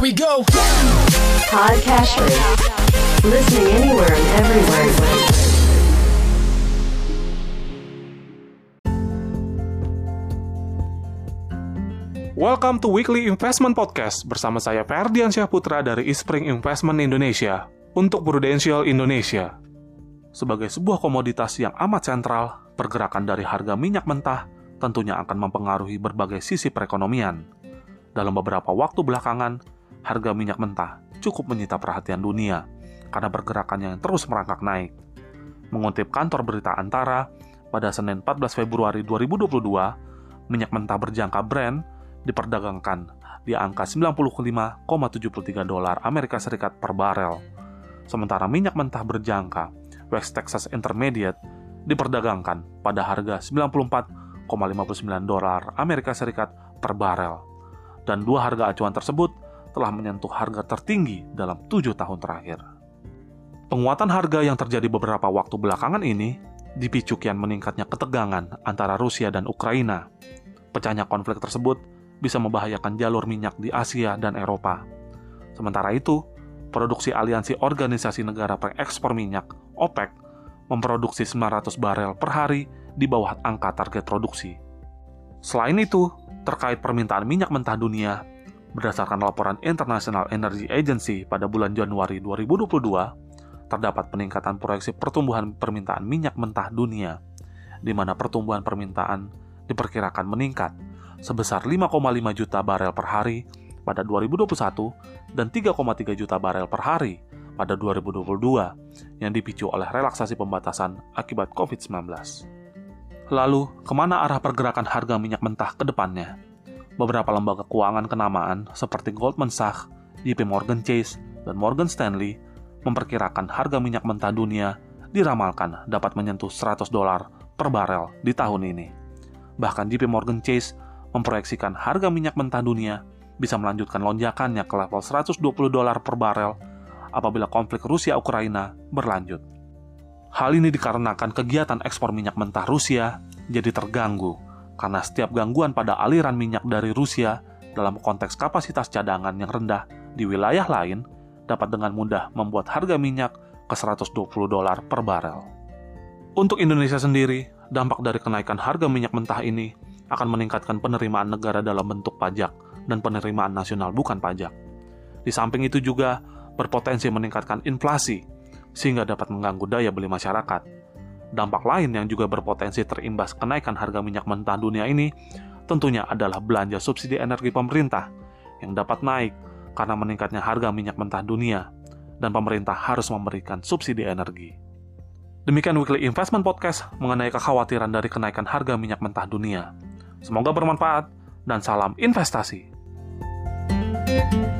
Here we go. Podcasters. Listening anywhere and everywhere. Welcome to Weekly Investment Podcast bersama saya Ferdian Syahputra dari Ispring Investment Indonesia untuk Prudential Indonesia. Sebagai sebuah komoditas yang amat sentral, pergerakan dari harga minyak mentah tentunya akan mempengaruhi berbagai sisi perekonomian. Dalam beberapa waktu belakangan, harga minyak mentah cukup menyita perhatian dunia karena pergerakannya yang terus merangkak naik. Mengutip kantor berita Antara, pada Senin 14 Februari 2022, minyak mentah berjangka Brent diperdagangkan di angka 95,73 dolar Amerika Serikat per barel. Sementara minyak mentah berjangka West Texas Intermediate diperdagangkan pada harga 94,59 dolar Amerika Serikat per barel. Dan dua harga acuan tersebut telah menyentuh harga tertinggi dalam tujuh tahun terakhir. Penguatan harga yang terjadi beberapa waktu belakangan ini dipicu kian meningkatnya ketegangan antara Rusia dan Ukraina. Pecahnya konflik tersebut bisa membahayakan jalur minyak di Asia dan Eropa. Sementara itu, produksi Aliansi Organisasi Negara Pengekspor Minyak OPEC memproduksi 900 barel per hari di bawah angka target produksi. Selain itu, terkait permintaan minyak mentah dunia, berdasarkan laporan International Energy Agency pada bulan Januari 2022, terdapat peningkatan proyeksi pertumbuhan permintaan minyak mentah dunia, di mana pertumbuhan permintaan diperkirakan meningkat sebesar 5,5 juta barel per hari pada 2021 dan 3,3 juta barel per hari pada 2022 yang dipicu oleh relaksasi pembatasan akibat COVID-19. Lalu, ke mana arah pergerakan harga minyak mentah ke depannya? Beberapa lembaga keuangan kenamaan seperti Goldman Sachs, JP Morgan Chase, dan Morgan Stanley memperkirakan harga minyak mentah dunia diramalkan dapat menyentuh 100 dolar per barel di tahun ini. Bahkan JP Morgan Chase memproyeksikan harga minyak mentah dunia bisa melanjutkan lonjakannya ke level 120 dolar per barel apabila konflik Rusia-Ukraina berlanjut. Hal ini dikarenakan kegiatan ekspor minyak mentah Rusia jadi terganggu karena setiap gangguan pada aliran minyak dari Rusia dalam konteks kapasitas cadangan yang rendah di wilayah lain dapat dengan mudah membuat harga minyak ke 120 dolar per barel. Untuk Indonesia sendiri, dampak dari kenaikan harga minyak mentah ini akan meningkatkan penerimaan negara dalam bentuk pajak dan penerimaan nasional bukan pajak. Di samping itu juga berpotensi meningkatkan inflasi sehingga dapat mengganggu daya beli masyarakat Dampak lain yang juga berpotensi terimbas kenaikan harga minyak mentah dunia ini tentunya adalah belanja subsidi energi pemerintah yang dapat naik karena meningkatnya harga minyak mentah dunia dan pemerintah harus memberikan subsidi energi. Demikian Weekly Investment Podcast mengenai kekhawatiran dari kenaikan harga minyak mentah dunia. Semoga bermanfaat dan salam investasi. thank you